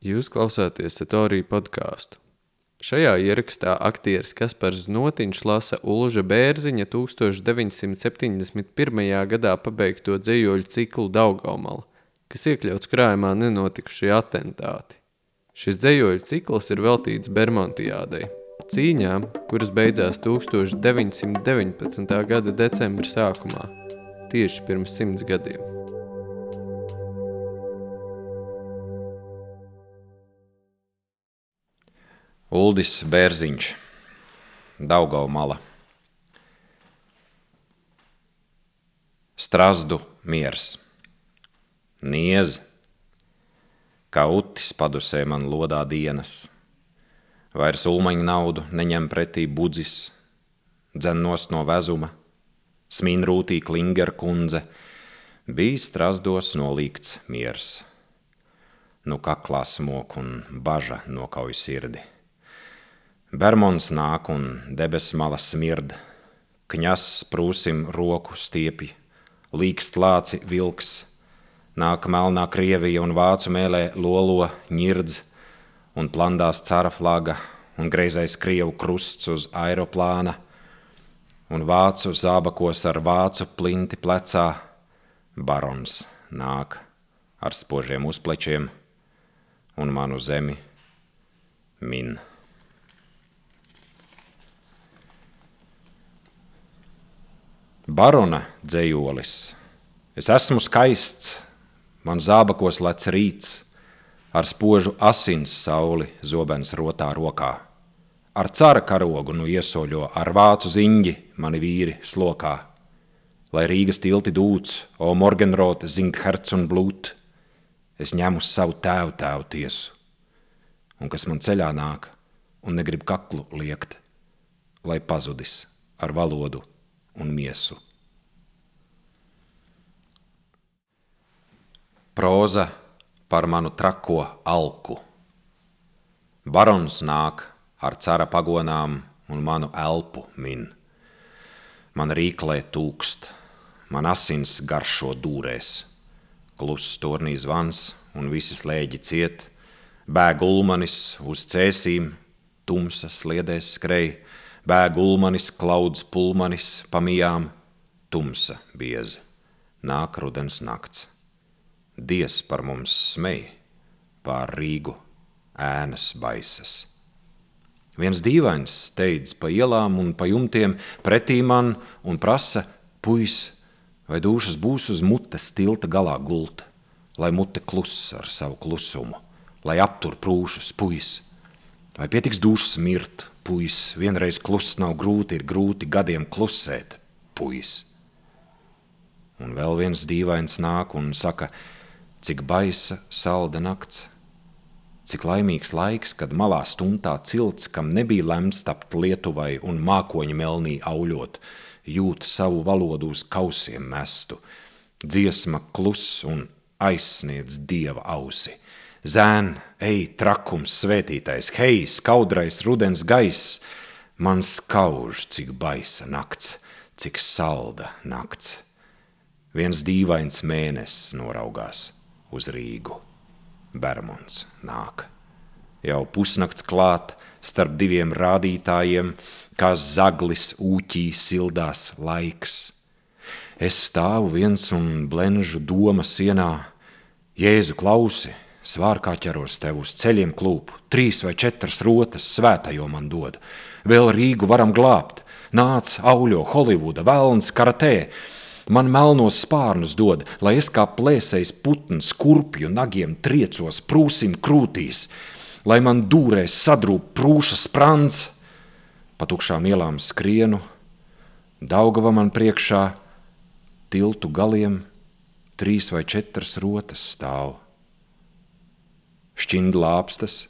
Jūs klausāties Satorija podkāstu. Šajā ierakstā aktieris Kaspars Notiņš lasa Ulža Bērziņa 1971. gadā pabeigto dzējoļu ciklu Daugaumala, kas iekļauts krājumā nenotikušie atentāti. Šis dzējoļu cikls ir veltīts Bermontiādei, cīņām, kuras beidzās 1919. gada decembra sākumā, tieši pirms simts gadiem. Uldis Bērziņš, Daugau mala. Strazdu miers, niez, kā utis padusē man lodā dienas. Vairs ulmaņu naudu neņem pretī budzis, dzennos no vezuma, smin rūtī klinger kundze, bija strazdos nolīgts miers. Nu kaklā smok un baža nokauj sirdi. Bermons nāk un debes mala smird, kņas sprūsim roku stiepi, līkst lāci vilks, nāk melnā Krievija un vācu mēlē lolo ņirdz, un plandās cara flaga un greizais Krievu krusts uz aeroplāna, un vācu zābakos ar vācu plinti plecā, barons nāk ar spožiem uzplečiem. Un manu zemi min. Barona dzējolis. Es esmu skaists, man zābakos lec rīts, ar spožu asins sauli zobens rotā rokā. Ar cara karogu nu iesoļo, ar vācu ziņģi mani vīri slokā. Lai Rīgas tilti dūts, o Morgenrot, zingt herc un blūt, es ņemu savu tēvu tēvu tiesu. Un kas man ceļā nāk un negrib kaklu liekt, lai pazudis ar valodu un miesu. Proza par manu trako alku. Barons nāk ar cara pagonām un manu elpu min. Man rīklē tūkst, man asins garšo dūrēs. Kluss turnī zvans un visi slēģi ciet, bēg ulmanis uz cēsīm, tumsa sliedēs skrej, bēg ulmanis, klauds pulmanis, pamijām, tumsa bieza, nāk rudens nakts. Dievs par mums smēj, pār Rīgu ēnas baisas. Viens dīvains steidz pa ielām un pa jumtiem pretī man un prasa, puis, vai dušas būs uz mutes tilta galā gulta, lai mute kluss ar savu klusumu, lai aptur prūšas, puis, vai pietiks dušas mirt, puis, vienreiz kluss nav grūti, ir grūti gadiem klusēt, puis. Un vēl viens dīvains nāk un saka, cik baisa, salda nakts, cik laimīgs laiks, kad malā stumtā cilts, kam nebija lemts tapt Lietuvai un mākoņa melnī auļot, jūt savu valodu uz kausiem mestu, dziesma klus un aizsniedz dieva ausi. Zēn, ej, trakums svētītais, hei, skaudrais rudens gaiss, man skauž, cik baisa nakts, cik salda nakts. Viens dīvains mēnesis noraugās uz Rīgu. Bermons nāk. Jau pusnakts klāt starp diviem rādītājiem, kā zaglis ūķī sildās laiks. Es stāvu viens un blenžu doma sienā. Jēzu klausi, svārkā ķeros tev uz ceļiem klūpu, trīs vai četras rotas svētajo man dod. Vēl Rīgu varam glābt, nāc auļo Holivuda, velns karatē, man melnos spārnus dod, lai es kā plēsējs putns kurpju nagiem triecos prūsim krūtīs, lai man dūrēs sadrūp prūša sprants, pa tukšām ielām skrienu, Daugava man priekšā, tiltu galiem trīs vai četras rotas stāv. Šķindlāpstas,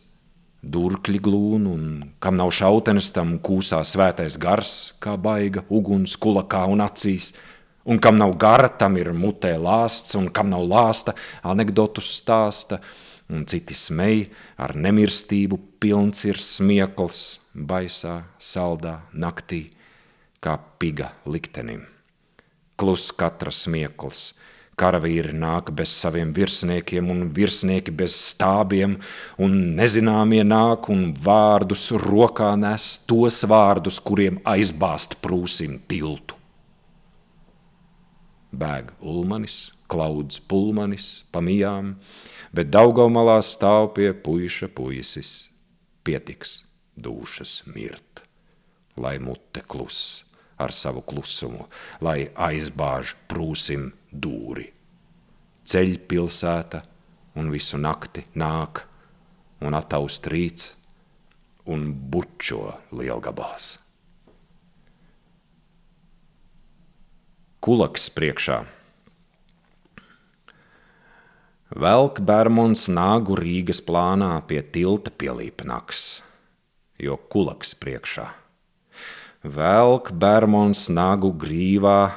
durkļi glūna, un kam nav šautenes, tam kūsā svētais gars, kā baiga uguns kulakā un acīs – Un kam nav gara, tam ir mutē lāsts, un kam nav lāsta, anekdotus stāsta, un citi smej, ar nemirstību pilns ir smiekls, baisā, saldā naktī, kā piga liktenim. Klus katra smiekls, karavīri nāk bez saviem virsniekiem, un virsnieki bez stābiem, un nezināmie nāk un vārdus rokā nes tos vārdus, kuriem aizbāzt prūsim tiltu. Bēg Ulmanis, Klauds Pulmanis, pamijām, bet Daugaumalā stāv pie puiša puisis. Pietiks dušas mirt, lai mute kluss ar savu klusumu, lai aizbāž prūsim dūri. Ceļ pilsēta un visu nakti nāk un attaust rīts un bučo lielgabals. Kulaks priekšā. Velk Bermons nāgu Rīgas plānā pie tilta pielīpa naks, jo kulaks priekšā velk Bermons nagu grīvā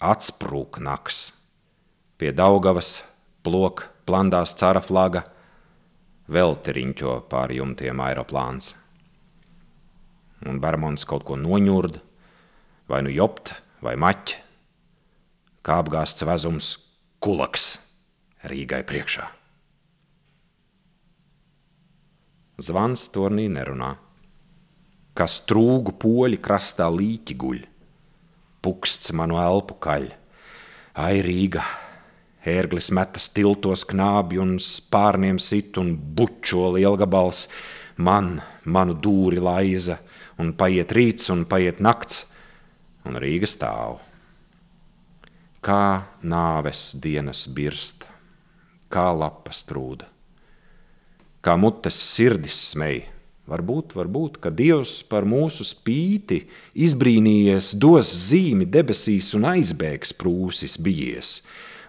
atsprūk naks. Pie Daugavas plok plandās cara flaga, vēl teriņķo pāri jumtiem aeroplāns. Un Bermons kaut ko noņurd, vai nu jopt, vai maķ, kā apgāsts vezums kulaks Rīgai priekšā. Zvans turnī nerunā kas trūgu poļi krastā līķi guļ. Puksts manu elpu kaļ. Ai, Rīga! Ērglis metas tiltos knābi un spārniem sit un bučo lielgabals. Man, manu dūri laiza, un paiet rīts un paiet nakts, un Rīga stāv. Kā nāves dienas birst, kā lapas trūda, kā mutes sirdis smēja Varbūt, varbūt, ka Dievs par mūsu spīti izbrīnījies, dos zīmi debesīs un aizbēgs prūsis bijies.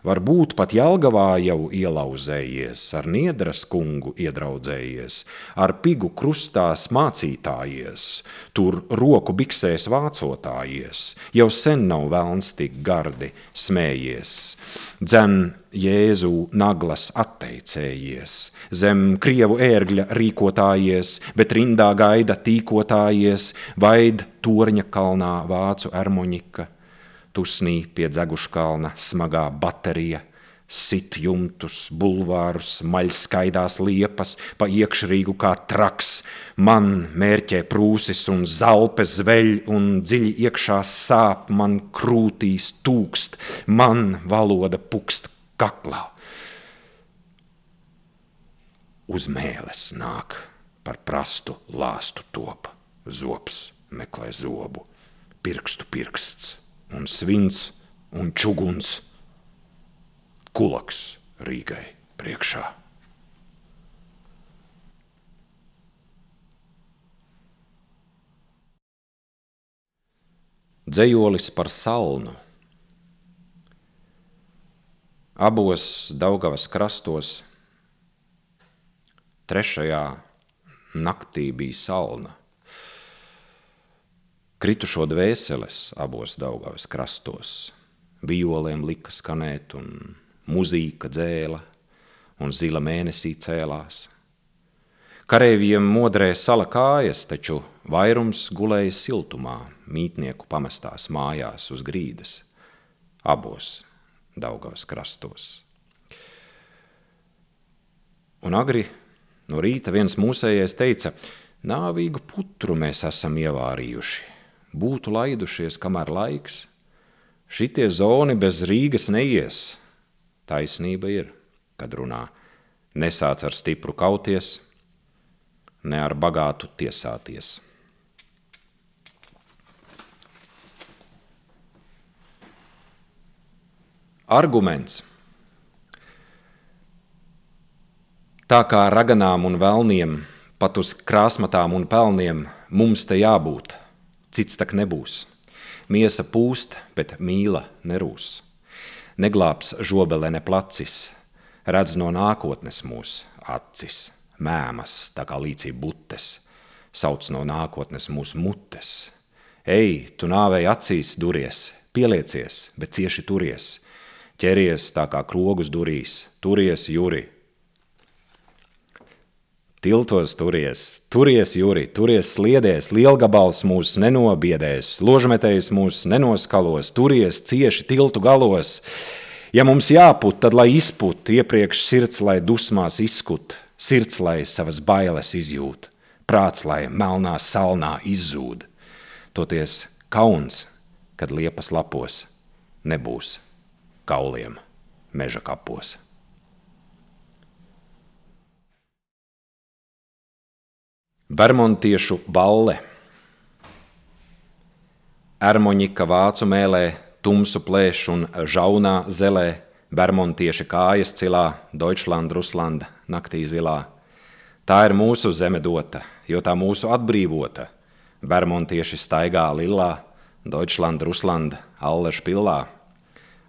Varbūt pat Jelgavā jau ielauzējies, ar Niedras kungu iedraudzējies, ar pigu krustās mācītājies, tur roku biksēs vācotājies, jau sen nav vēlns tik gardi smējies. Dzen Jēzu naglas atteicējies, zem krievu ērgļa rīkotājies, bet rindā gaida tīkotājies, vaid torņa kalnā vācu ermoņika, tusnī pie dzeguškalna smagā baterija, sit jumtus, bulvārus, maļskaidās liepas, pa iekšrīgu kā traks, man mērķē prūsis un zalpe zveļ un dziļi iekšā sāp, man krūtīs tūkst, man valoda pukst kaklā. Uz mēles nāk par prastu lāstu top, zops meklē zobu, pirkstu pirksts un svins un čuguns, kulaks Rīgai priekšā. Dzējolis par salnu abos Daugavas krastos. Trešajā naktī bija salna. Kritušo dvēseles abos Daugavas krastos. Violiem lika skanēt, un mūzika dzēla, un zila mēnesī cēlās. Kareiviem modrē sala kājas, taču vairums gulēja siltumā, mītnieku pamestās mājās uz grīdas, abos Daugavas krastos. Un agri no rīta viens mūsējais teica, nāvīgu putru mēs esam ievārījuši, būtu laidušies, kamēr laiks. Šitie zoni bez Rīgas neies. Taisnība ir, kad runā, nesāc ar stipru kauties, ne ar bagātu tiesāties. Arguments. Tā kā raganām un velniem, pat uz krāsmatām un pelniem mums te jābūt, cits tak nebūs. Miesa pūst, bet mīla nerūs. Neglābs žobele ne placis, redz no nākotnes mūs acis, mēmas tā kā līdzī butes, sauc no nākotnes mūsu mutes. Ej, tu nāvēji acīs duries, pieliecies, bet cieši turies – ķeries tā kā krogus durīs, turies jūri. Tiltos turies, turies jūri, turies sliedēs, lielgabals mūs nenobiedēs, ložmetējs mūs nenoskalos, turies cieši tiltu galos. Ja mums jāput, tad lai izput, iepriekš sirds, lai dusmās izskut, sirds, lai savas bailes izjūt, prāts, lai melnā salnā izzūd. Toties kauns, kad liepas lapos nebūs kauliem meža kapos. Bermontiešu balle. Ermoņika vācu mēlē, tumsu plēš un žaunā zelē, Bermontieši kājas cilā, Deutschland, Ruslanda, naktī zilā. Tā ir mūsu zeme dota, jo tā mūsu atbrīvota. Bermontieši staigā lilā, Deutschland, Ruslanda, Alleša pilā.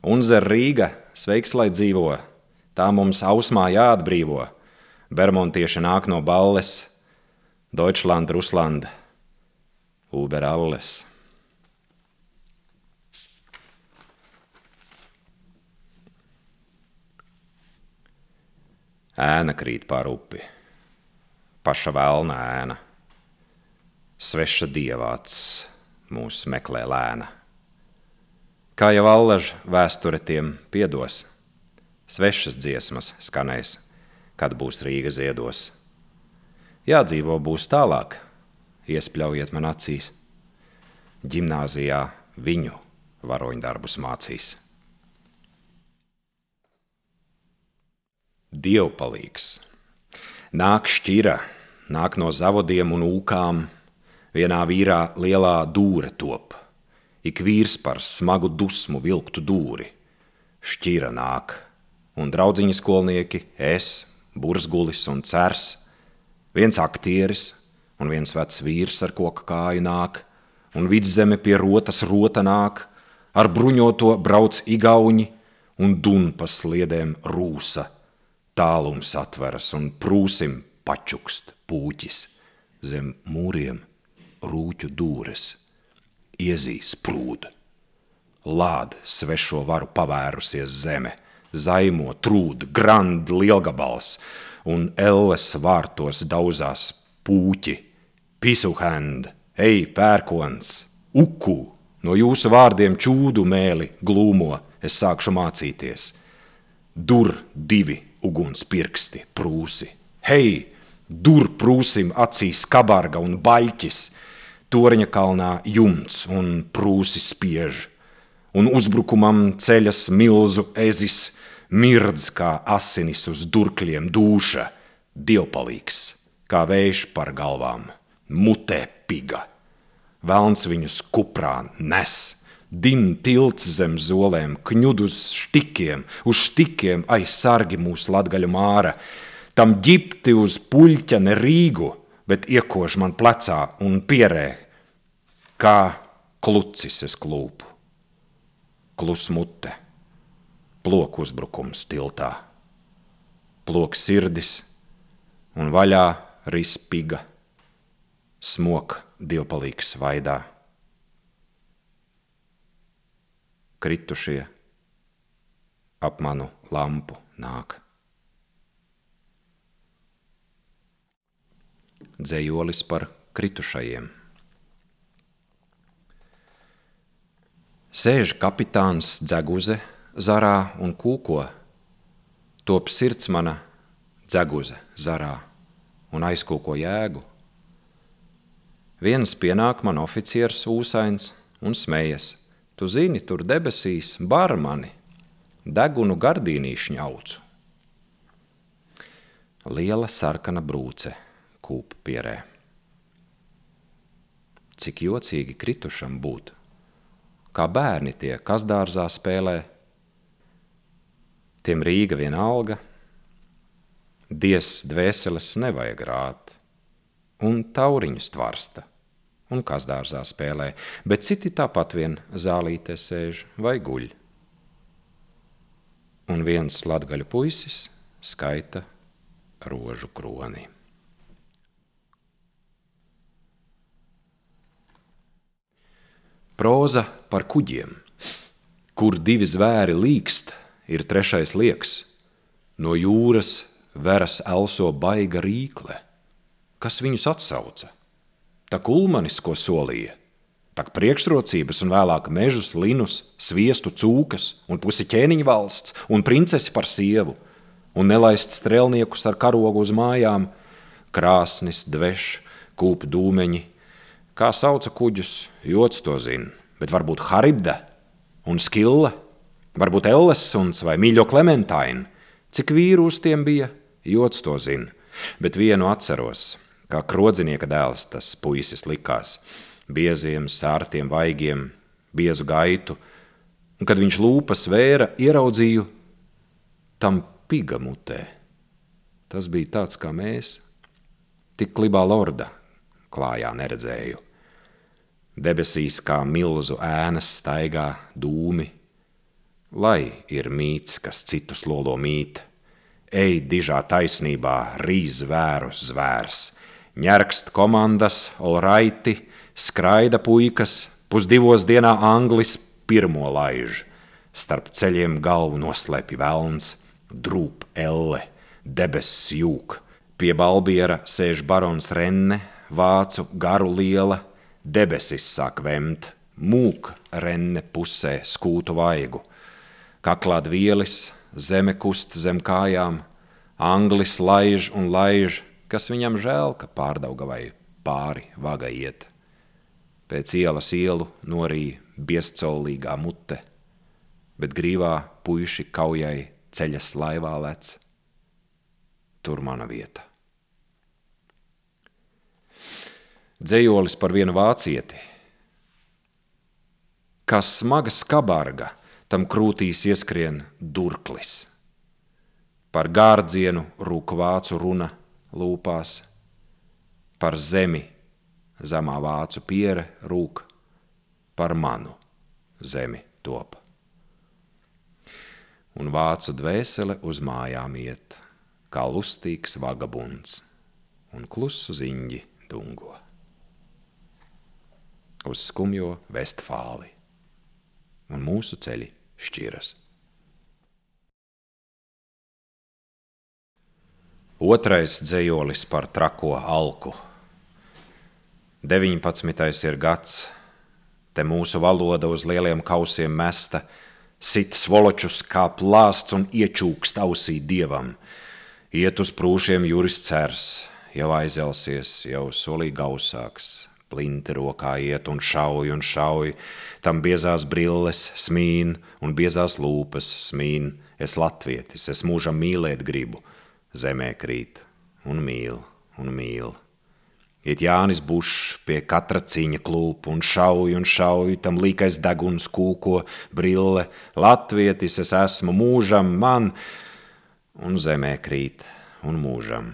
Unzer Rīga, sveiks, lai dzīvo, tā mums ausmā jāatbrīvo. Bermontieši nāk no balles, Deutschland, Russland, über alles. Ēna krīt pār upi, paša vēlna ēna, sveša dievāts mūs meklē lēna. Kā jau allaž vēsture tiem piedos, svešas dziesmas skanēs, kad būs Rīga ziedos. Jādzīvo būs tālāk, iespļaujiet man acīs. Gimnāzijā viņu varoņdarbus mācīs. Dievpalīgs. Nāk šķira, nāk no zavodiem un ūkām, vienā vīrā lielā dūre top. Ik vīrs par smagu dusmu vilktu dūri. Šķira nāk, un draudziņi skolnieki, es, bursgulis un cers – Viens aktieris un viens vecs vīrs ar koka kāju nāk, un vidzeme pie rotas rota nāk, ar bruņoto brauc igauņi un dun pa sliedēm rūsa. Tālums atveras un prūsim pačukst pūķis, zem mūriem rūķu dūres, iezīs prūda. Lāda svešo varu pavērusies zeme, zaimo, trūda, grand lielgabals, un elles vārtos dauzās pūķi, pisuhand, ej, pērkons, uku, no jūsu vārdiem čūdu mēli glūmo, es sākšu mācīties. Dur divi ugunspirksti, prūsi, hei, dur prūsim acīs kabarga un baļķis, toreņa kalnā jumts un prūsi spiež, un uzbrukumam ceļas milzu ezis, mirdz kā asinis uz durkļiem dūša, dievpalīgs, kā vējš par galvām, mutē piga. Velns viņus kuprā nes, din tilts zem zolēm, kņud uz štikiem, uz štikiem aizsargi mūsu latgaļu māra, tam ģipti uz puļķa ne Rīgu, bet iekož man plecā un pierē, kā klucis es klūpu, klus mute ploku uzbrukums tiltā. Ploks sirdis un vaļā rispiga, smok dievpalīgs vaidā. Kritušie ap manu lampu nāk. Dzējolis par kritušajiem. Sēž kapitāns Dzeguze zarā un kūko, top sirds mana dzeguze zarā un aizkūko jēgu. Viens pienāk man oficieris ūsains un smējas. Tu zini, tur debesīs bar mani, degunu gardīnīšu ņaucu. Liela sarkana brūce kūp pierē. Cik jocīgi kritušam būt, kā bērni tie, kas dārzā spēlē, Tiem Rīga vienalga, dievs dvēseles nevajag rāt, un tauriņus tvarsta, un kas dārzā spēlē, bet citi tāpat vien zālītē sēž vai guļ. Un viens latgaļu puisis skaita rožu kroni. Proza par kuģiem, kur divi zvēri līkst – ir trešais liekas. No jūras veras elso baiga rīkle, kas viņus atsauca. Tā kulmanis, ko solīja, Tak priekšrocības un vēlāk mežus, linus, sviestu, cūkas un pusi ķēniņa valsts un princesi par sievu un nelaist strēlniekus ar karogu uz mājām, krāsnis, dvešs, kūpa dūmeņi. Kā sauca kuģus, jots to zina, bet varbūt Haribda un Skilla, varbūt Ellesons vai Mīļo Klementāina. Cik vīru uz tiem bija, jots to zina, bet vienu atceros, kā krodzinieka dēls tas puisis likās, bieziem, sārtiem vaigiem, biezu gaitu, un kad viņš lūpas vēra, ieraudzīju tam piga mutē. Tas bija tāds kā mēs, tik klibā lorda klājā neredzēju. Debesīs kā milzu ēnas staigā dūmi, lai ir mīts, kas citus lolo mīt. Ej, dižā taisnībā, rīz vēru zvērs, ņerkst komandas, olraiti, skraida puikas, pusdivos dienā anglis pirmo laiž, starp ceļiem galvu noslēpj velns drūp elle, debesis jūk. Pie balbiera sēž barons Renne, vācu garu liela, debesis sāk vemt, mūk Renne pusē skūtu vaigu. Kaklāt vielis, zeme kust zem kājām, anglis laiž un laiž, kas viņam žēl, ka pārdaugavai pāri vaga iet. Pēc ielas ielu norīja biezcolīgā mute, bet grīvā puiši kaujai ceļas laivā lec. Tur mana vieta. Dzējolis par vienu vācieti. Kā smaga skabarga, tam krūtīs ieskrien durklis. Par gārdzienu rūk vācu runa lūpās, par zemi zemā vācu piere rūk, par manu zemi top un vācu dvēsele uz mājām iet, kā lustīgs vagabunds, un klusu ziņģi dungo. Uz skumjo Vestfāli, un mūsu ceļi šķiras. Otrais dzējolis par trako alku. 19. ir gads, te mūsu valoda uz lieliem kausiem mesta, sit svoločus kā plāsts un iečūkst ausī dievam. Iet uz prūšiem juris cers, jau aizelsies, jau solī gausāks. Plinti rokā iet un šauj un šauj, tam biezās brilles smīn un biezās lūpas smīn. Es latvietis, es mūžam mīlēt gribu, zemē krīt un mīl un mīl. Iet Jānis Bušs pie katra ciņa klūp un šauj un šauj, tam līkais deguns kūko, brille, latvietis es esmu mūžam man, un zemē krīt un mūžam.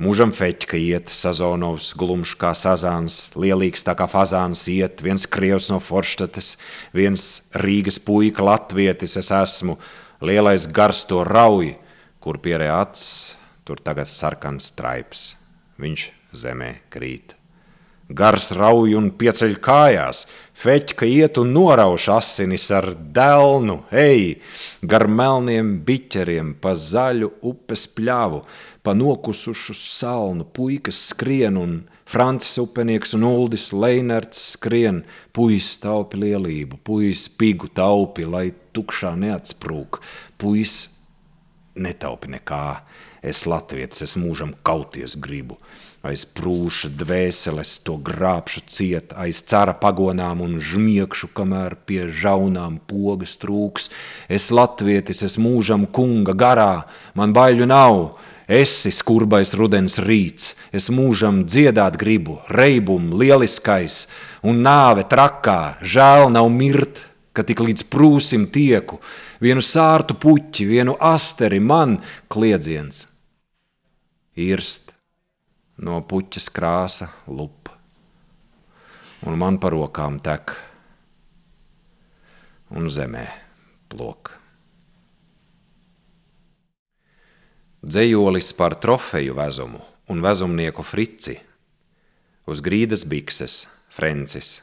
Mūžam feķka iet, Sazonovs glumšs kā sazāns, lielīgs tā kā fazāns iet, viens krievs no Forštates, viens Rīgas puika latvietis es esmu, lielais gars to rauj, kur pierē acs, tur tagad sarkans traips. Viņš zemē krīt. Gars rauj un pieceļ kājās, feķka iet un norauž asinis ar dēlnu, ej, gar melniem biķeriem pa zaļu upes pļāvu, pa nokusušu salnu puikas skrien un Francis upenieks un Uldis Leinerts skrien, puis taupi lielību, puis pigu taupi, lai tukšā neatsprūk, puis netaupi nekā, es latvietis, es mūžam kauties gribu aiz prūša dvēseles to grābšu ciet, aiz cara pagonām un žmiekšu, kamēr pie žaunām pogas trūks. Es latvietis, es mūžam kunga garā, man baiļu nav, esi skurbais rudens rīts, es mūžam dziedāt gribu, reibum lieliskais un nāve trakā, žēl nav mirt, ka tik līdz prūsim tieku, vienu sārtu puķi, vienu asteri man kliedziens. Irst no puķas krāsa lupa, un man par rokām tek, un zemē plok. Dzējolis par trofeju vezumu un vezumnieku frici, uz grīdas bikses, Francis,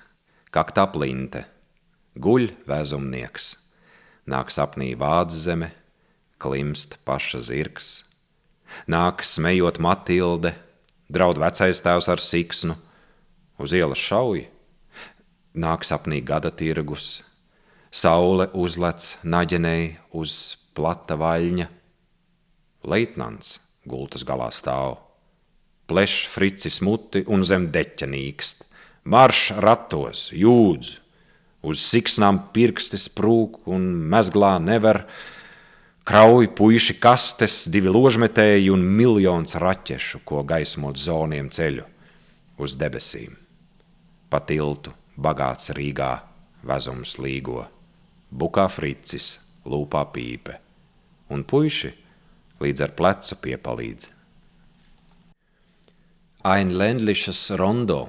kaktā plinte, guļ vezumnieks, nāk sapnī vāds zeme, klimst paša zirgs, nāk smējot Matilde, Draud vecais tēvs ar siksnu, uz ielas šauj. nāk sapnī gada tirgus, saule uzlec naģenei uz plata vaļņa. Leitnants gultas galā stāv, pleš fricis muti un zem deķa nīkst, marš ratos, jūdz, uz siksnām pirksti sprūk un mezglā nevar, krauj puiši kastes, divi ložmetēji un miljons raķešu, ko gaismot zoniem ceļu uz debesīm. Pa tiltu bagāts Rīgā, vezums līgo, bukā fricis, lūpā pīpe, un puiši līdz ar plecu piepalīdz. Ainlendlišas rondo.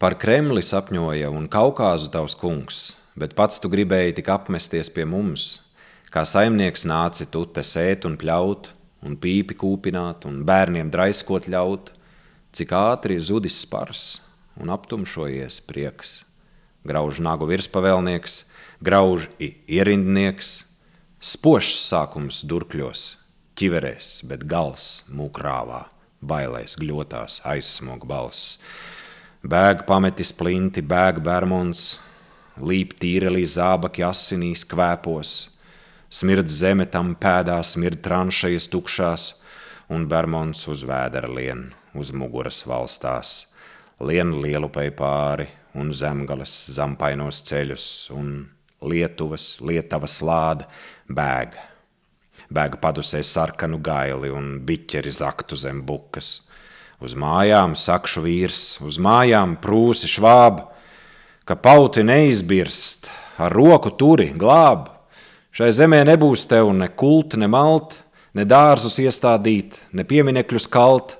Par Kremli sapņoja un Kaukāzu tavs kungs, bet pats tu gribēji tik apmesties pie mums, kā saimnieks nāci tu te sēt un pļaut, un pīpi kūpināt, un bērniem draiskot ļaut, cik ātri zudis spars, un aptumšojies prieks. Grauž nagu virspavēlnieks, grauž ierindnieks, spožs sākums durkļos, ķiverēs, bet gals mūkrāvā, bailēs gļotās aizsmog balss. Bēg pametis plinti, bēg bērmons, līp tīrelī zābaki asinīs kvēpos, smird zeme tam pēdās, smird tranšejas tukšās, un bērmons uz vēdera lien, uz muguras valstās lien lielupei pāri un zemgales zampainos ceļus, un Lietuvas, Lietavas lāde bēg. Bēg padusē sarkanu gaili un biķeri zaktu zem bukas. Uz mājām sakšu vīrs, uz mājām prūsi švāba, ka pauti neizbirst, ar roku turi, glāb. Šai zemē nebūs tev ne kulta, ne malta, ne dārzus iestādīt, ne pieminekļus kalt,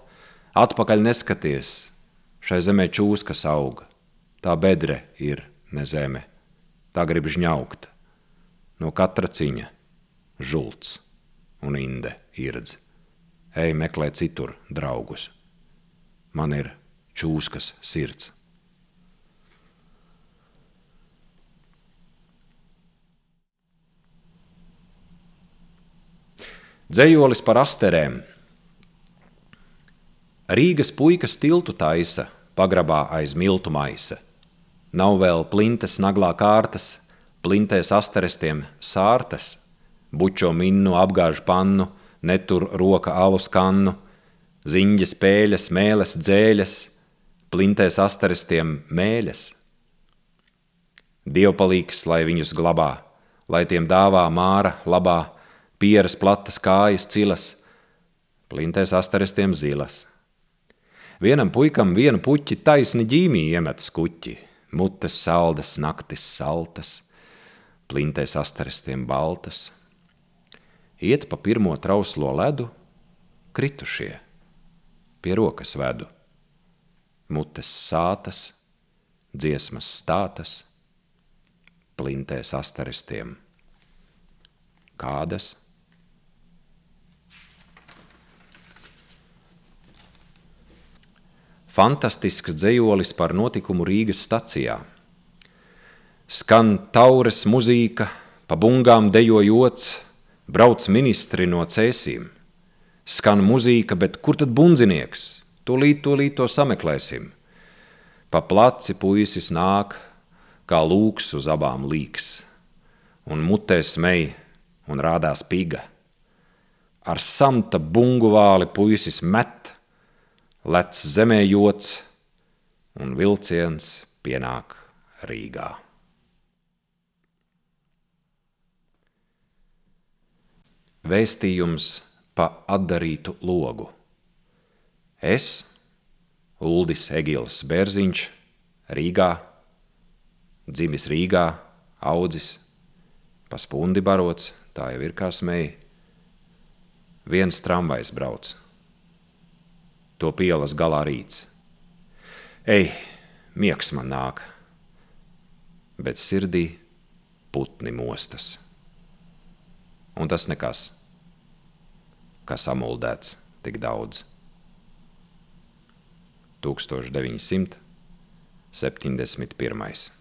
atpakaļ neskaties, Šai zemē čūs, kas auga, tā bedre ir ne zeme, tā grib žņaukt. No katra ciņa žults un inde irdz. Ej, meklē citur draugus. Man ir čūskas sirds. Dzējolis par asterēm Rīgas puikas tiltu taisa, pagrabā aiz miltu maisa. Nav vēl plintes naglā kārtas, plintēs asterestiem sārtas, bučo minnu apgāž pannu, netur roka alus kannu, ziņģes pēļas, mēles dzēļas, plintēs asterestiem mēļas. Dievpalīgs, lai viņus glabā, lai tiem dāvā māra labā, pieras platas kājas cilas, plintēs asterestiem zilas. Vienam puikam vienu puķi taisni ģīmī iemetas kuķi, mutes saldas, naktis saltas, plintēs astarestiem baltas. Iet pa pirmo trauslo ledu, kritušie, pie rokas vedu. Mutes sātas, dziesmas stātas, plintēs astarestiem. Kādas? Fantastisks dzējolis par notikumu Rīgas stacijā. Skan taures muzīka, pa bungām dejo jots, brauc ministri no cēsīm. Skan muzīka, bet kur tad bundzinieks? Tūlīt, tūlīt to sameklēsim. Pa placi puisis nāk, kā lūks uz abām līks, un mutē smej un rādās piga. Ar samta bungu vāli puisis met, lec zemē jots, un vilciens pienāk Rīgā. Vēstījums pa atdarītu logu. Es, Uldis Egils Bērziņš, Rīgā, dzimis Rīgā, audzis, pa spundi barots, tā jau ir kā smēja. Viens tramvajs brauc to pielas galā rīts. Ej, miegs man nāk, bet sirdī putni mostas. Un tas nekas, kas samuldēts tik daudz. 1971.